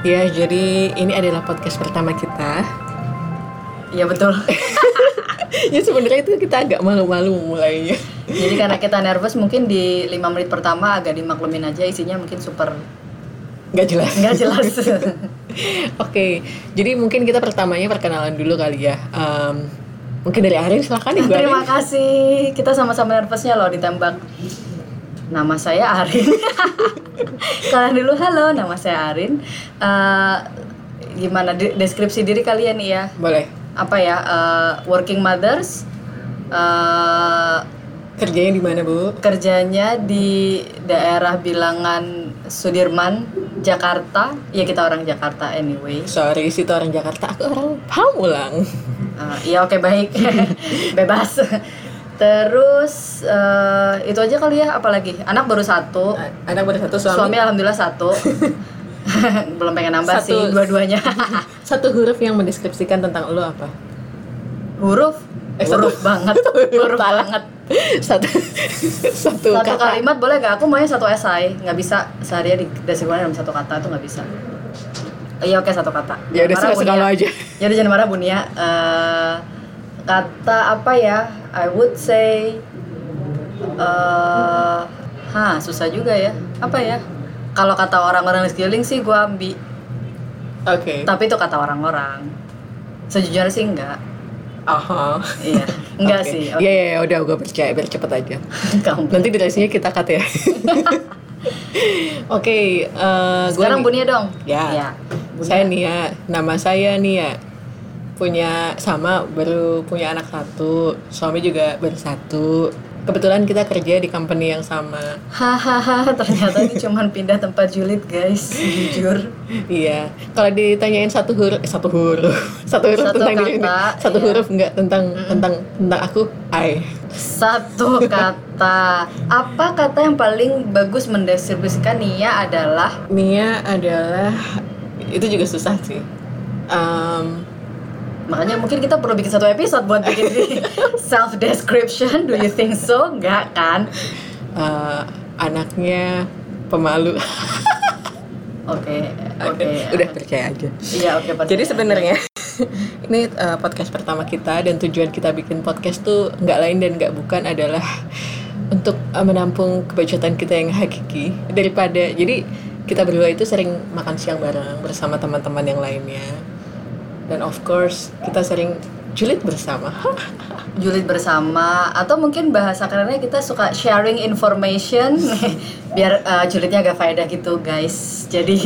Ya, jadi ini adalah podcast pertama kita. Iya betul. ya sebenarnya itu kita agak malu-malu mulainya. Jadi karena kita nervous mungkin di lima menit pertama agak dimaklumin aja isinya mungkin super Nggak jelas. nggak jelas. Oke, jadi mungkin kita pertamanya perkenalan dulu kali ya. Em, mungkin dari Arin silakan Ibu Arin. Terima kasih. Kita sama-sama nervousnya loh ditembak. Nama saya Arin. Kalian dulu halo, nama saya Arin. Eh, gimana de- deskripsi diri kalian ya? Boleh. Apa ya? eh, working mothers. eh, Kerjanya di mana, Bu? kerjanya di daerah bilangan Sudirman, Jakarta. Ya kita orang Jakarta anyway. Sorry, situ orang Jakarta, aku orang Pamulang. Ah, Iya oke baik, bebas. Terus eh, itu aja kali ya, apalagi anak baru satu, Anak baru satu suami, suami. alhamdulillah satu, belum pengen nambah Satu. sih dua-duanya. Satu huruf yang mendeskripsikan tentang lo apa? huruf, Eh, huruf satu. banget, huruf banget. Satu satu, Satu kata. kalimat boleh gak? Aku maunya satu esai, nggak bisa seharian di deskripsikan dalam satu kata itu nggak bisa. Iya oke satu kata. Ya udah lo aja. Ya udah jangan marah Bunia. Eh, kata apa ya? I would say eh Hah, susah juga ya. Apa ya? Kalau kata orang-orang di sekeliling sih gua ambi. Oke. Tapi itu kata orang-orang. Sejujurnya sih enggak. Aha. Iya, enggak Oke. sih. Iya, iya, iya, udah gue percaya biar cepet aja. Nanti durasinya kita cut ya. Oke, eh, gua Sekarang nih- Bunia dong. Ya. Iya. Saya Nia, nama saya Nia. Punya sama baru punya anak satu, suami juga baru satu. Kebetulan kita kerja di company yang sama. Hahaha, ternyata ini cuman pindah tempat julid, guys. Jujur. Iya. Kalau ditanyain satu huruf, eh, satu huruf, satu huruf Satu tentang diri ini, kata, satu iya. huruf enggak tentang tentang tentang aku, I. Satu kata. Apa kata yang paling bagus mendeskripsikan Nia adalah Nia adalah itu juga susah sih. Em, Makanya mungkin kita perlu bikin satu episode buat bikin di self description. Do you think so? Enggak kan? eh, anaknya pemalu. Oke, oke. Udah percaya aja. Iya, oke. percaya. Jadi sebenarnya ini uh, podcast pertama kita dan tujuan kita bikin podcast tuh nggak lain dan nggak bukan adalah untuk uh, menampung kebacotan kita yang hakiki daripada jadi kita berdua itu sering makan siang bareng bersama teman-teman yang lainnya dan of course kita sering julid bersama. Julid bersama atau mungkin bahasa kerennya kita suka sharing information. Biar uh, julidnya agak faedah gitu guys. Jadi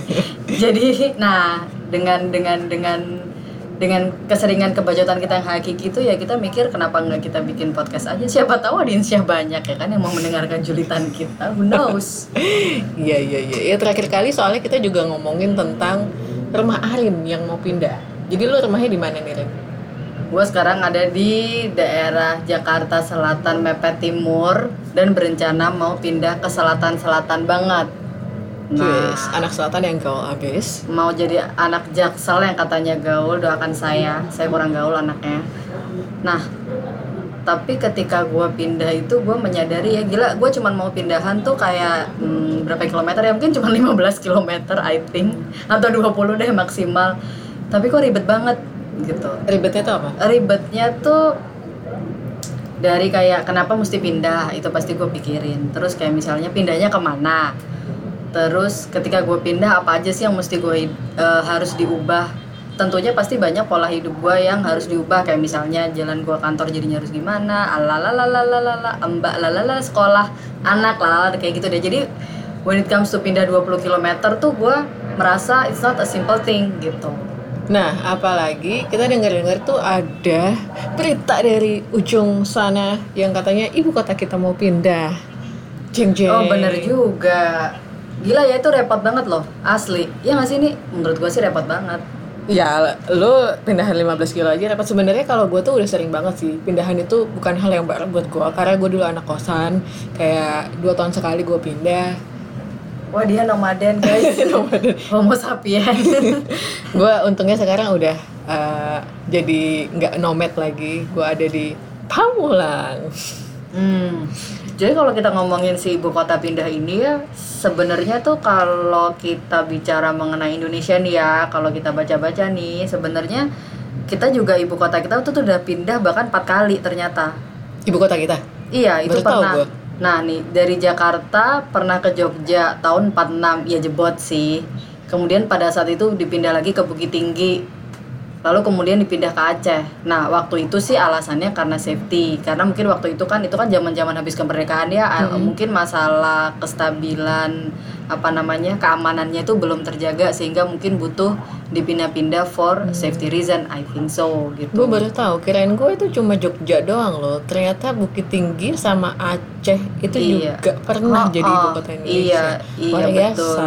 jadi nah dengan dengan dengan dengan keseringan kebacotan kita yang hakiki itu ya kita mikir kenapa nggak kita bikin podcast aja? Siapa tahu audiensnya banyak ya kan yang mau mendengarkan julitan kita. Who knows? Iya iya iya. Ya terakhir kali soalnya kita juga ngomongin tentang rumah Arin yang mau pindah. Jadi lu rumahnya di mana nih Rin? gue sekarang ada di daerah Jakarta Selatan Mepet Timur dan berencana mau pindah ke selatan-selatan banget. Nah. anak selatan yang gaul abis mau jadi anak jaksel yang katanya gaul doakan saya. Saya kurang gaul anaknya. Nah tapi ketika gue pindah itu gue menyadari ya gila gue cuman mau pindahan tuh kayak hmm, berapa kilometer ya? Mungkin cuma 15 kilometer I think. Atau 20 deh maksimal. Tapi kok ribet banget gitu. Ribetnya tuh apa? ribetnya tuh dari kayak kenapa mesti pindah? Itu pasti gue pikirin. Terus kayak misalnya pindahnya ke mana? Terus ketika gue pindah apa aja sih yang mesti gue eh, harus diubah tentunya pasti banyak pola hidup gue yang harus diubah kayak misalnya jalan gue kantor jadinya harus gimana alalalalala mbak lalala sekolah anak lalala kayak gitu deh jadi when it comes to pindah 20 km tuh gue merasa it's not a simple thing gitu Nah, apalagi kita dengar-dengar tuh ada berita dari ujung sana yang katanya ibu kota kita mau pindah. Jeng jeng. Oh, bener juga. Gila ya itu repot banget loh, asli. Ya nggak sih ini? Menurut gue sih repot banget. Ya, lu pindahan 15 kilo aja repot. Sebenarnya kalau gue tuh udah sering banget sih. Pindahan itu bukan hal yang baru buat gue. Karena gue dulu anak kosan. Kayak dua tahun sekali gue pindah. Wah dia nomaden guys Homo sapien gue untungnya sekarang udah eh, jadi nggak nomad lagi. Gue ada di Pamulang. hmm. Jadi kalau kita ngomongin si ibu kota pindah ini ya sebenarnya tuh kalau kita bicara mengenai Indonesia nih ya, kalau kita baca-baca nih sebenarnya kita juga ibu kota kita tuh, udah pindah bahkan empat kali ternyata. Ibu kota kita. Iya, itu Baru pernah. Nah, nih dari Jakarta pernah ke Jogja tahun 46 ya jebot sih. Kemudian pada saat itu dipindah lagi ke Bukit Tinggi. Lalu kemudian dipindah ke Aceh. Nah, waktu itu sih alasannya karena safety. Karena mungkin waktu itu kan itu kan zaman-zaman habis kemerdekaan ya, Mm-mm. mungkin masalah kestabilan apa namanya keamanannya itu belum terjaga sehingga mungkin butuh dipindah-pindah for safety reason. I think so gitu. Gue baru tahu, kirain gue itu cuma Jogja doang loh. Ternyata Bukit Tinggi sama Aceh itu Iya. juga Oh, pernah jadi ibu oh, kota Iya, Indonesia. iya Luar betul. biasa.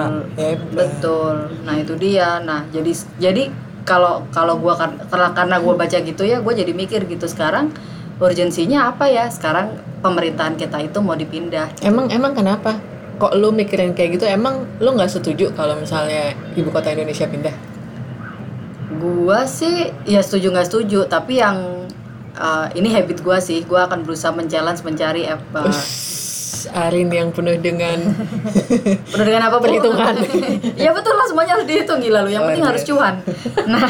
Betul. Nah, itu dia. Nah, jadi jadi kalau kalau gua kar- karena karena gua baca gitu ya, gua jadi mikir gitu sekarang urgensinya apa ya? Sekarang pemerintahan kita itu mau dipindah. Emang emang kenapa? Kok lu mikirin kayak gitu? Emang lu nggak setuju kalau misalnya ibu kota Indonesia pindah? Gua sih ya setuju nggak setuju, tapi yang uh, ini habit gua sih, gua akan berusaha men-challenge mencari apa Arin yang penuh dengan Penuh dengan apa? Perhitungan. ya betul lah semuanya harus dihitung gila lu. Yang Oh, penting iya. harus cuan. Nah,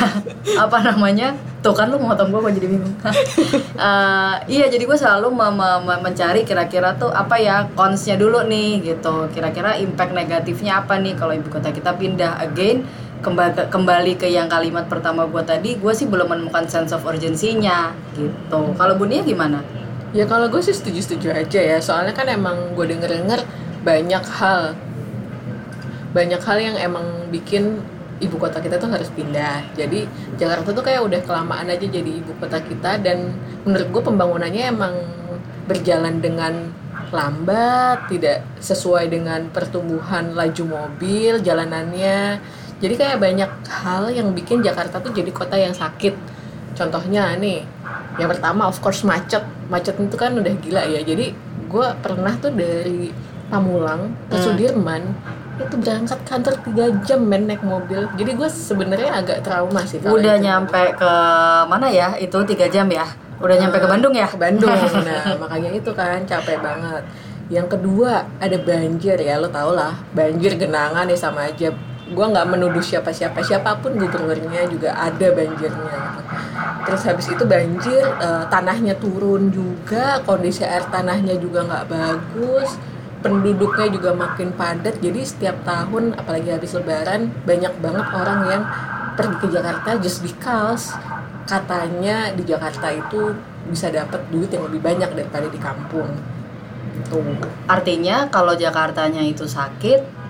apa namanya? Tuh kan lu motong gua gua jadi bingung. Eh, iya jadi gue selalu me- me- me- mencari kira-kira tuh apa ya consnya dulu nih gitu. Kira-kira impact negatifnya apa nih kalau ibu kota kita pindah again kembali kembali ke yang kalimat pertama gua tadi gue sih belum menemukan sense of urgency-nya gitu kalau Bunia gimana Ya kalau gue sih setuju-setuju aja ya. Soalnya kan emang gue denger-denger banyak hal. Banyak hal yang emang bikin ibu kota kita tuh harus pindah. Jadi Jakarta tuh kayak udah kelamaan aja jadi ibu kota kita Dan menurut gue pembangunannya emang berjalan dengan lambat Tidak sesuai dengan pertumbuhan laju mobil, jalanannya. Jadi kayak banyak hal yang bikin Jakarta tuh jadi kota yang sakit. Contohnya nih, yang pertama of course macet. Macet itu kan udah gila ya. Jadi gue pernah tuh dari Pamulang ke Hmm. Sudirman itu berangkat kantor 3 jam men naik mobil. Jadi gue sebenarnya agak trauma sih. udah itu. nyampe ke mana ya itu tiga jam ya udah nyampe ke Bandung ya Ke Bandung. Nah makanya itu kan capek banget. Yang kedua ada banjir ya lo tau lah banjir genangan ya sama aja. Gue nggak menuduh siapa-siapa siapa pun gubernurnya juga ada banjirnya. Terus habis itu banjir eh, tanahnya turun juga kondisi air tanahnya juga nggak bagus penduduknya juga makin padat jadi setiap tahun apalagi habis lebaran banyak banget orang yang pergi ke Jakarta just because katanya di Jakarta itu bisa dapat duit yang lebih banyak daripada di kampung Gitu. artinya kalau Jakartanya itu sakit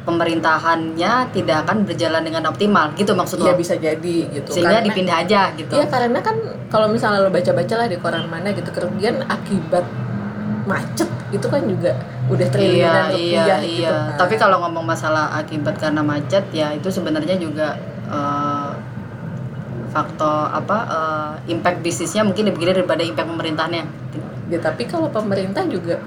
pemerintahannya tidak akan berjalan dengan optimal. Gitu maksud ya lo. bisa jadi gitu. Sehingga Karena- dipindah aja gitu. Iya karena kan kalau misalnya lo baca-baca lah di koran mana gitu kerugian akibat macet itu kan juga udah iya triliunan iya rupiah gitu iya. kan. tapi kalau ngomong masalah akibat karena macet ya itu sebenarnya juga eh, faktor apa eh, impact bisnisnya mungkin lebih gede daripada impact pemerintahannya ya tapi kalau pemerintah juga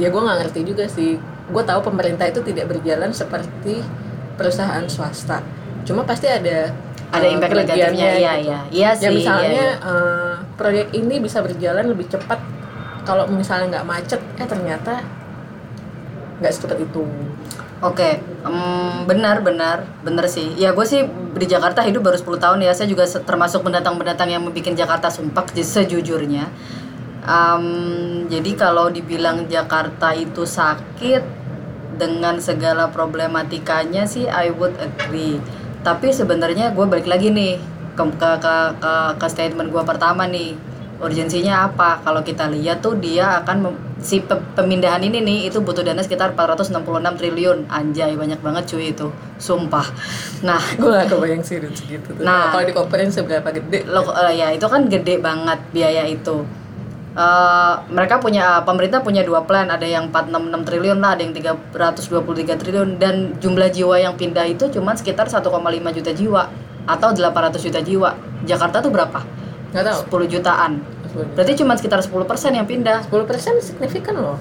ya gue nggak ngerti juga sih gue tahu pemerintah itu tidak berjalan seperti perusahaan swasta cuma pasti ada ada eh, impact negatifnya iya gitu. iya iya sih ya iya, misalnya iya. eh, proyek ini bisa berjalan lebih cepat kalau misalnya nggak macet eh ternyata nggak secepat itu Oke, em, benar benar benar sih. Ya gue sih di Jakarta hidup baru 10 tahun ya. Saya juga termasuk pendatang-pendatang yang membuat Jakarta sumpah je- sejujurnya. Em, jadi kalau dibilang Jakarta itu sakit dengan segala problematikanya sih I would agree. Tapi sebenarnya gue balik lagi nih ke ke ke, ke, ke statement gue pertama nih. Urgensinya apa? Kalau kita lihat tuh dia akan si pe- pemindahan ini nih itu butuh dana sekitar 466 triliun. Anjay, banyak banget cuy itu. Sumpah. Nah, gue gak kebayang sih segitu tuh. Nah. kalau dikomparin seberapa gede lo eh, ya itu kan gede banget biaya itu. Eh, mereka punya pemerintah punya dua plan, ada yang 466 triliun lah, ada yang 323 triliun dan jumlah jiwa yang pindah itu cuma sekitar 1,5 juta jiwa atau 800 juta jiwa. Jakarta tuh berapa? nggak tahu 10 jutaan. Berarti cuma sekitar 10% yang pindah. 10% signifikan loh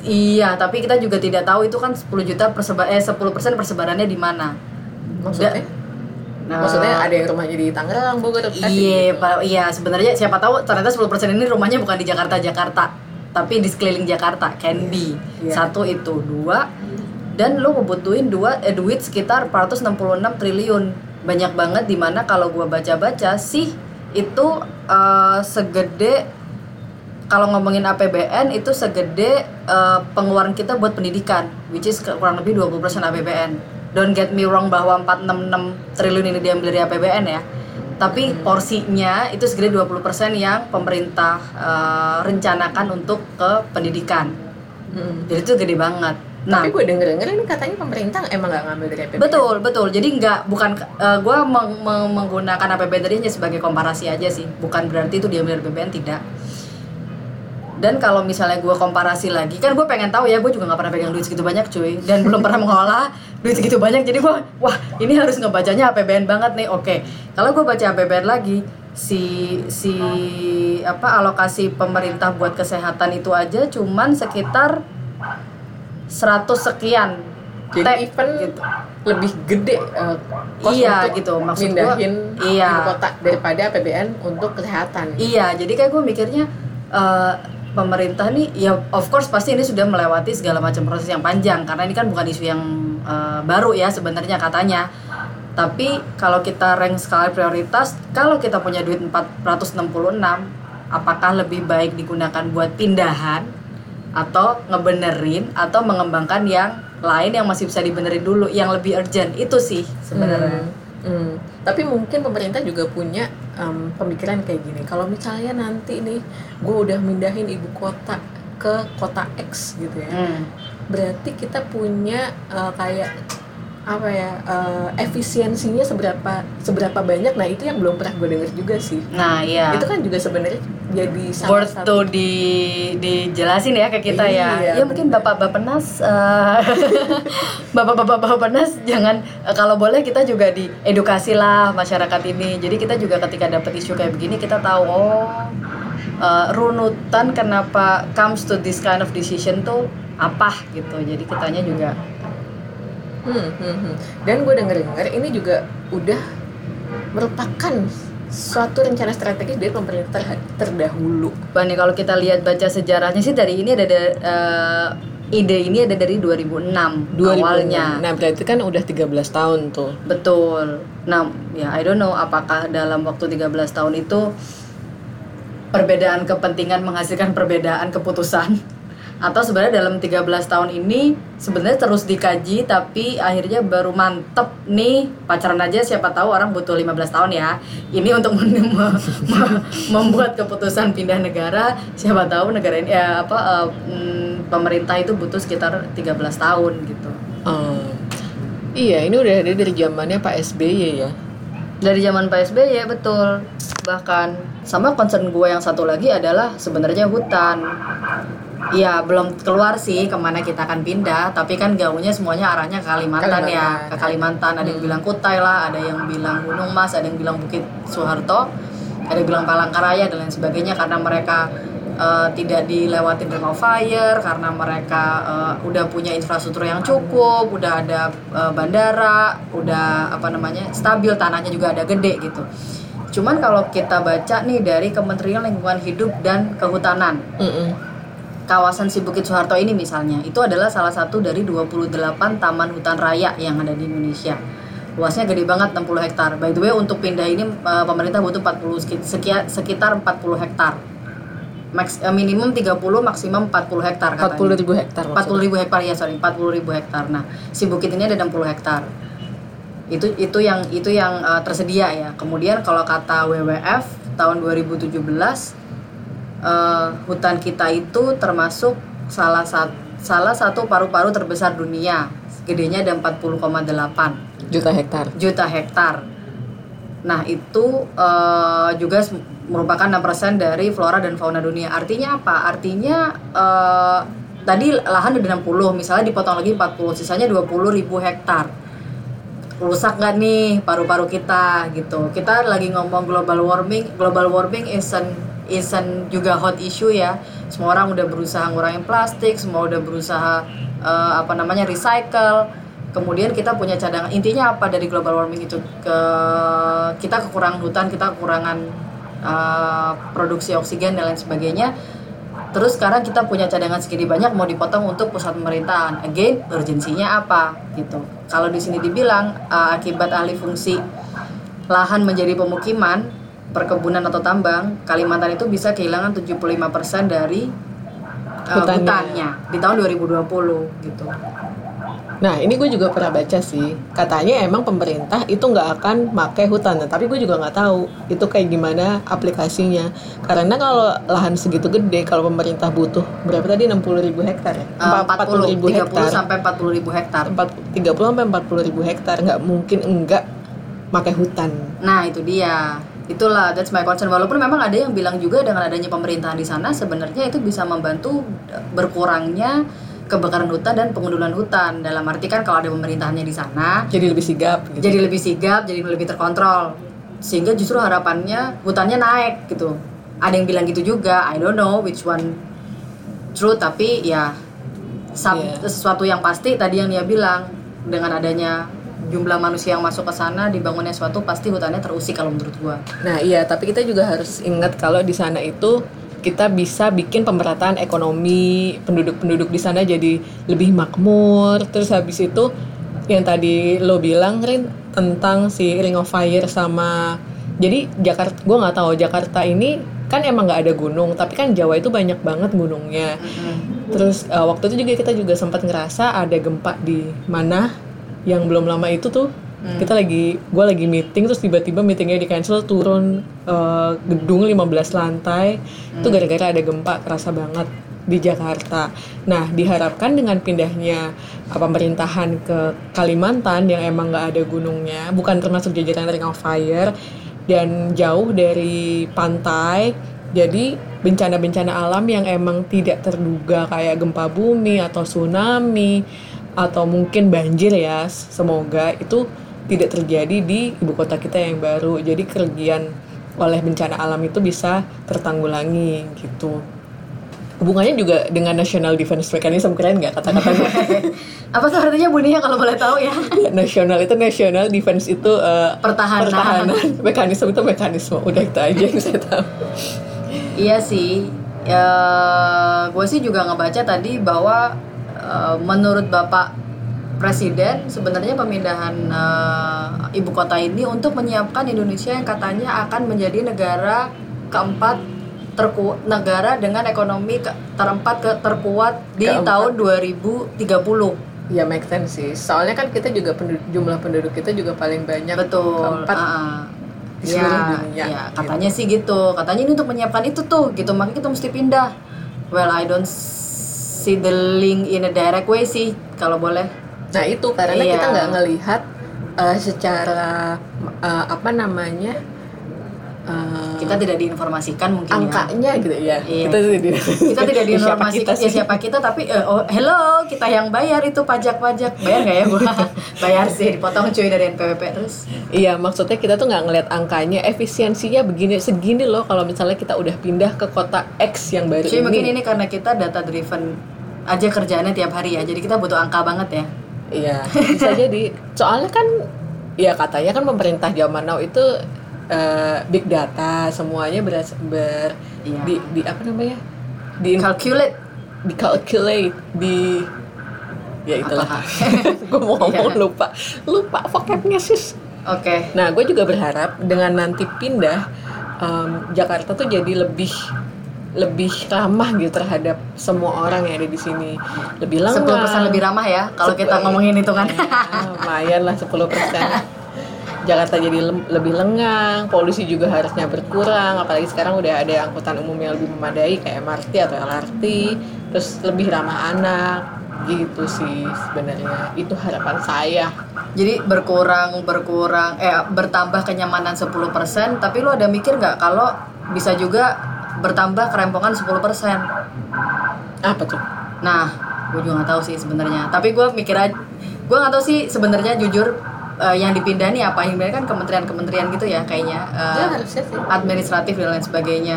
Iya, tapi kita juga tidak tahu itu kan 10 juta perseba eh 10% persebarannya di mana. maksudnya Nah, maksudnya ada yang rumahnya di Tangerang Bogor Bekasi Iya, gitu. Iya, sebenarnya siapa tahu ternyata 10% ini rumahnya bukan di Jakarta Jakarta. tapi di sekeliling Jakarta can be Iya. satu itu dua dan lu ngebutuhin dua eh, duit sekitar 466 triliun banyak banget di mana kalau gua baca-baca sih itu eh, segede kalau ngomongin APBN itu segede eh, pengeluaran kita buat pendidikan which is kurang lebih 20% APBN don't get me wrong bahwa 466 triliun ini diambil dari APBN ya tapi porsinya itu segede 20% yang pemerintah eh, rencanakan untuk ke pendidikan Mm. jadi itu gede banget nah Tapi gue denger-denger ini katanya pemerintah emang nggak ngambil dari APBN. Betul, betul. Jadi nggak bukan gue menggunakan APBN tadi hanya sebagai komparasi aja sih. Bukan berarti itu diambil dari APBN tidak. Dan kalau misalnya gue komparasi lagi, kan gue pengen tahu ya, gue juga nggak pernah pegang duit segitu banyak cuy, dan belum pernah mengolah duit segitu banyak. Jadi gue, wah ini harus ngebacanya APBN banget nih. Oke, kalau gue baca APBN lagi, si si apa alokasi pemerintah buat kesehatan itu aja cuman sekitar 100 sekian Jadi T, even gitu. lebih gede uh, cost Iya, untuk gitu. Maksud gua, mindahin iya. ibu kota daripada APBN untuk kesehatan. Iya, jadi kayak gue mikirnya eh, pemerintah nih ya of course pasti ini sudah melewati segala macam proses yang panjang karena ini kan bukan isu yang eh, baru ya sebenarnya katanya. Tapi kalau kita rank skala prioritas, kalau kita punya duit 466, apakah lebih baik digunakan buat pindahan atau ngebenerin atau mengembangkan yang lain yang masih bisa dibenerin dulu yang lebih urgent itu sih sebenarnya. Hmm, hmm. Tapi mungkin pemerintah juga punya em, pemikiran kayak gini. Kalau misalnya nanti nih gue udah mindahin ibu kota ke kota X gitu ya. Hmm. Berarti kita punya eh, kayak apa ya eh, efisiensinya seberapa seberapa banyak. Nah itu yang belum pernah gue denger juga sih. Nah, iya. Itu kan juga sebenarnya jadi salah worth satu to di dijelasin ya ke kita ya. Iya, Ya mungkin Bapak Bapenas eh, Bapak-bapak Bapenas jangan eh, kalau boleh kita juga diedukasi lah masyarakat ini. Jadi kita juga ketika dapat isu kayak begini kita tahu oh eh, runutan kenapa comes to this kind of decision tuh apa gitu. Jadi kitanya juga Hmm, hmm, hmm. Dan gue denger-dengar ini juga udah merupakan suatu rencana strategis dari pemerintah ter- terdahulu. Bang nih kalau kita lihat baca sejarahnya sih dari ini ada da- eh, ide ini ada dari 2006, 2006. awalnya. Nah, berarti kan udah 13 tahun tuh. Betul. Nah, ya I don't know apakah dalam waktu 13 tahun itu perbedaan kepentingan menghasilkan perbedaan keputusan atau sebenarnya dalam 13 tahun ini sebenarnya terus dikaji tapi akhirnya baru mantep nih pacaran aja siapa tahu orang butuh 15 tahun ya. Ini untuk men- me- me- membuat keputusan pindah negara siapa tahu negara ini ya apa mm, pemerintah itu butuh sekitar 13 tahun gitu. Eh, iya, ini udah ada dari zamannya Pak SBY ya. dari zaman PSBY ya betul bahkan sama concern gue yang satu lagi adalah sebenarnya hutan Iya belum keluar sih ke mana kita akan pindah tapi kan gaungnya semuanya arahnya ke Kalimantan, ya Kalimantan. ke Kalimantan ada yang Hmm. bilang Kutai lah ada yang bilang Gunung Mas ada yang bilang Bukit Soeharto ada yang bilang Palangkaraya dan lain sebagainya karena mereka eh, tidak dilewati ring of fire karena mereka eh, udah punya infrastruktur yang cukup udah ada eh, bandara udah apa namanya stabil tanahnya juga ada gede gitu cuman kalau kita baca nih dari Kementerian Lingkungan Hidup dan Kehutanan Mm-mm. Kawasan si Bukit Soeharto ini misalnya itu adalah salah satu dari 28 taman hutan raya yang ada di Indonesia. Luasnya gede banget 60 hektar. By the way untuk pindah ini eh, pemerintah butuh 40 seki- sekia- sekitar 40 hektar. Max, eh, minimum 30 maksimum 40 hektar 40 ribu hektar 40 ribu hektar ya sorry 40 ribu hektar. Nah si bukit ini ada 60 hektar. Itu itu yang itu yang eh, tersedia ya. Kemudian kalau kata WWF tahun 2017 eh, hutan kita itu termasuk salah satu salah satu paru-paru terbesar dunia gedenya ada 40,8 juta hektar. juta hektar. Nah, itu eh, juga merupakan 6% dari flora dan fauna dunia. Artinya apa? Artinya eh, tadi lahan ada 60, misalnya dipotong lagi 40, sisanya 20 ribu hektar. Rusak nggak nih paru-paru kita gitu. Kita lagi ngomong global warming, global warming isn't isn't juga hot issue ya. Semua orang udah berusaha ngurangin plastik, semua udah berusaha eh, apa namanya recycle. Kemudian kita punya cadangan. Intinya apa dari global warming itu? Ke kita kekurangan hutan kita kekurangan uh, produksi oksigen dan lain sebagainya. Terus sekarang kita punya cadangan segini banyak mau dipotong untuk pusat pemerintahan. Again urgensinya apa? Gitu. Kalau di sini dibilang uh, akibat alih fungsi lahan menjadi pemukiman perkebunan atau tambang Kalimantan itu bisa kehilangan 75% dari uh, Hutannya. hutannya di tahun 2020 gitu. Nah ini gue juga pernah baca sih Katanya emang pemerintah itu nggak akan pakai hutan Nah, Tapi gue juga nggak tahu itu kayak gimana aplikasinya. Karena kalau lahan segitu gede Kalau pemerintah butuh berapa tadi? 60 ribu hektar ya? Uh, 40, ribu 30 hektar. sampai 40 ribu hektar. 30 sampai 40 ribu hektar nggak mungkin enggak pakai hutan. Nah itu dia Itulah that's my concern Walaupun memang ada yang bilang juga dengan adanya pemerintahan di sana Sebenarnya itu bisa membantu berkurangnya kebakaran hutan dan pengundulan hutan Dalam arti kan kalau ada pemerintahannya di sana jadi lebih sigap gitu. Jadi lebih sigap, jadi lebih terkontrol Sehingga justru harapannya hutannya naik gitu Ada yang bilang gitu juga I don't know which one true Tapi ya sub- Iya. sesuatu yang pasti tadi yang dia bilang Dengan adanya jumlah manusia yang masuk ke sana dibangunnya suatu pasti hutannya terusik kalau menurut gua Nah iya, tapi kita juga harus ingat kalau di sana itu kita bisa bikin pemerataan ekonomi penduduk-penduduk di sana jadi lebih makmur. Terus habis itu yang tadi lo bilang Rin tentang si Ring of Fire sama jadi Jakarta, gue nggak tahu Jakarta ini kan emang nggak ada gunung, tapi kan Jawa itu banyak banget gunungnya. Terus uh, waktu itu juga kita juga sempat ngerasa ada gempa di mana yang belum lama itu tuh kita lagi gue lagi meeting terus tiba-tiba meetingnya di cancel turun uh, gedung 15 lantai. Itu gara-gara ada gempa kerasa banget di Jakarta. Nah diharapkan dengan pindahnya uh, pemerintahan ke Kalimantan yang emang nggak ada gunungnya, bukan termasuk jajaran Ring of Fire dan jauh dari pantai jadi bencana-bencana alam yang emang tidak terduga kayak gempa bumi atau tsunami atau mungkin banjir ya semoga itu tidak terjadi di ibu kota kita yang baru. Jadi kerugian oleh bencana alam itu bisa tertanggulangi gitu. Hubungannya juga dengan National Defense Mechanism keren nggak kata-kata gue apa tuh artinya bunyinya kalau boleh tahu ya? Nasional itu national defense itu eh, Pertahanan. pertahanan. Mekanisme itu mekanisme. Udah itu aja yang saya tahu. Iya sih. Ya gue sih juga ngebaca tadi bahwa eh, menurut bapak presiden sebenarnya pemindahan eh, ibu kota ini untuk menyiapkan Indonesia yang katanya akan menjadi negara keempat terku negara dengan ekonomi ke- terempat ke terkuat di Keempat. tahun 2030 Ya make sense sih. Soalnya kan kita juga penduduk, jumlah penduduk kita juga paling banyak. betul Keempat ah. di seluruh ya, dunia, ya, gitu. katanya sih gitu katanya ini untuk menyiapkan itu tuh gitu makanya kita mesti pindah well I don't see the link in a direct way sih kalau boleh Nah itu karena Iya. kita nggak ngelihat eh, secara eh, apa namanya eh, kita tidak diinformasikan mungkin ya angkanya gitu ya. Iya. Kita tidak kita tidak Ya, siapa diinformasikan kita ya siapa kita tapi eh, oh hello kita yang bayar itu pajak-pajak bayar nggak ya gua bayar sih dipotong cuy dari NPWP terus Iya, maksudnya kita tuh nggak ngeliat angkanya, efisiensinya begini segini loh kalau misalnya kita udah pindah ke kota X yang baru cuy ini. mungkin ini karena kita data driven aja kerjaannya tiap hari ya jadi kita butuh angka banget ya Iya, bisa jadi. Soalnya kan ya katanya kan pemerintah zaman now itu eh, big data semuanya beras ber Iya. di, di apa namanya? Di calculate di calculate di ya itulah. Gue mau ngomong Iya. lupa. Lupa vocabnya sus. oke Nah, gue juga berharap dengan nanti pindah em, Jakarta tuh jadi lebih lebih ramah gitu terhadap semua orang yang ada di sini. Lebih lengang. 10% lebih ramah ya kalau kita ngomongin hitungan. Ya, lumayan lah 10% Jakarta jadi lem- lebih lengang, polusi juga harusnya berkurang, apalagi sekarang udah ada angkutan umum yang lebih memadai kayak MRT atau LRT, terus lebih ramah anak, gitu sih sebenarnya. Itu harapan saya. Jadi berkurang berkurang eh bertambah kenyamanan 10%, tapi lu ada mikir nggak kalau bisa juga bertambah kerempongan 10%. Apa tuh? Nah, gue juga nggak tahu sih sebenarnya. Tapi gue mikir aja, gue nggak tahu sih sebenarnya jujur eh, yang dipindah nih apa yang dipindah kan kementerian-kementerian gitu ya kayaknya. eh, Ya, administratif dan lain sebagainya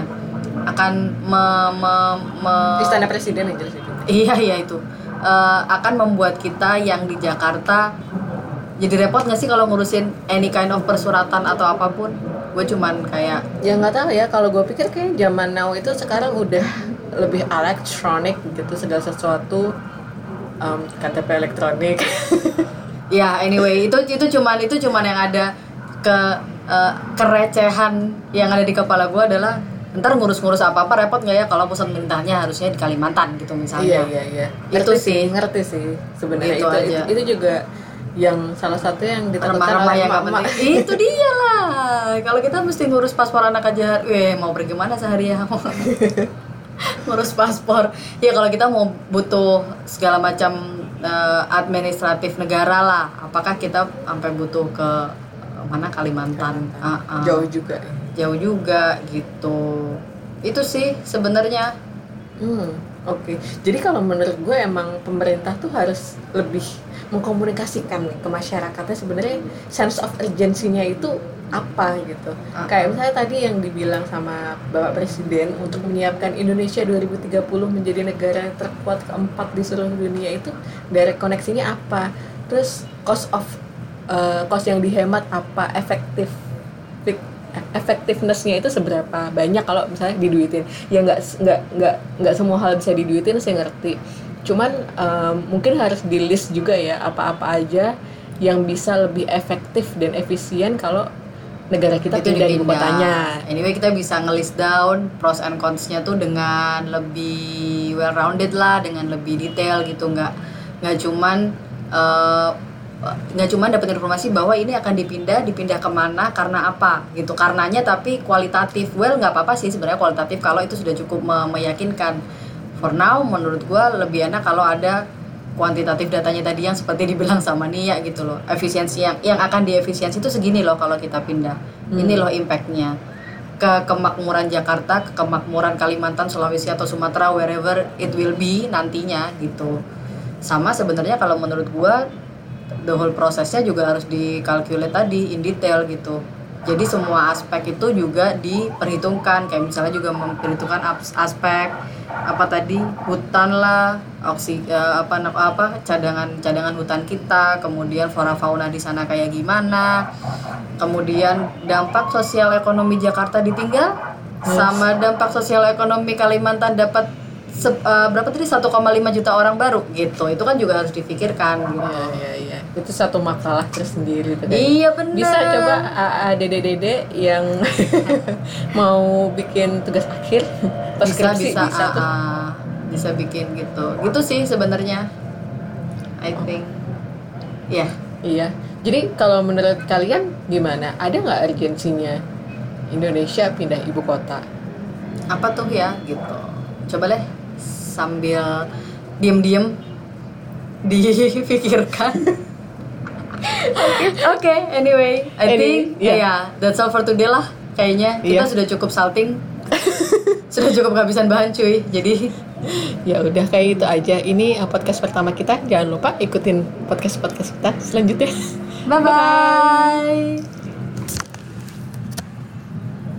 akan me, me- me- Istana Presiden yang jelas itu. Iya iya itu Eh, akan membuat kita yang di Jakarta jadi repot nggak sih kalau ngurusin any kind of persuratan atau apa pun? Gue cuman kayak Ya nggak tahu ya, kalau gue pikir kayak zaman now itu sekarang udah lebih elektronik gitu segala sesuatu um, KTP elektronik ya anyway itu itu cuman itu cuman yang ada ke eh, kerecehan yang ada di kepala gue adalah ntar ngurus-ngurus apa apa repot nggak ya kalau pusat pemerintahannya harusnya di Kalimantan gitu misalnya. Iya iya iya. Itu Ngerti sih. ngerti sih sebenarnya. Itu itu, aja. itu itu juga yang salah satu yang ditakutkan oleh yang penting. Itu dia lah. Kalau kita mesti ngurus paspor anak aja weh mau pergi mana sehari ya? Ngurus paspor. Ya kalau kita mau butuh segala macam eh, administratif negara lah. Apakah kita sampai butuh ke eh, mana Kalimantan, Ah, ah. jauh juga. Jauh juga gitu. Itu sih sebenarnya. Hmm, oke. Jadi kalau menurut gue emang pemerintah tuh harus lebih mengkomunikasikan nih ke masyarakatnya sebenarnya sense of urgency-nya itu apa gitu. Ah. Kayak misalnya tadi yang dibilang sama Bapak Presiden untuk menyiapkan Indonesia 2030 menjadi negara terkuat keempat di seluruh dunia itu direct koneksinya apa? Terus cost of eh, cost yang dihemat apa? Efektif efektifnessnya itu seberapa banyak kalau misalnya diduitin. Ya nggak nggak nggak nggak semua hal bisa diduitin saya ngerti. Cuman em, mungkin harus di list juga ya apa-apa aja yang bisa lebih efektif dan efisien kalau negara kita itu pindah ibu kotanya. Anyway kita bisa nge-list down pros and cons-nya tuh dengan lebih well rounded lah, dengan lebih detail gitu, nggak nggak cuman eh, nggak cuman dapat informasi bahwa ini akan dipindah, dipindah ke mana, karena apa gitu, karenanya tapi kualitatif. Well nggak apa-apa sih sebenarnya kualitatif kalau itu sudah cukup me- meyakinkan. For now menurut gua lebih enak kalau ada kuantitatif datanya tadi yang seperti dibilang sama Nia gitu loh. Efisiensi yang yang akan diefisiensi itu segini loh kalau kita pindah. Ini loh impactnya. Ke kemakmuran Jakarta ke kemakmuran Kalimantan Sulawesi atau Sumatera wherever it will be nantinya gitu. Sama sebenarnya kalau menurut gua the whole prosesnya juga harus dikalkulate tadi in detail gitu. Jadi semua aspek itu juga diperhitungkan. Kayak misalnya juga memperhitungkan aspek apa tadi hutan lah oksi eh, apa apa cadangan cadangan hutan kita kemudian flora fauna di sana kayak gimana kemudian dampak sosial ekonomi Jakarta ditinggal sama dampak sosial ekonomi Kalimantan dapat se- eh, berapa tadi 1,5 juta orang baru gitu itu kan juga harus dipikirkan gitu Iya iya iya. Itu satu makalah tersendiri kan. Iya benar. Bisa coba AA dede-dede yang mau bikin tugas akhir pas bisa skripsi bisa bisa bisa bikin gitu. Gitu sih sebenarnya. I think. Ya. Iya. Jadi kalau menurut kalian gimana? Ada nggak urgensinya Indonesia pindah ibu kota? Apa tuh ya gitu. Coba deh sambil diem-diem dipikirkan. Oke, anyway, I Any- think yeah. ya that's all for today lah. Kayaknya kita Iya. sudah cukup salting. sudah cukup kehabisan bahan cuy. Jadi Ya udah kayak itu aja. Ini uh, podcast pertama kita. Jangan lupa ikutin podcast-podcast kita selanjutnya. bye bye.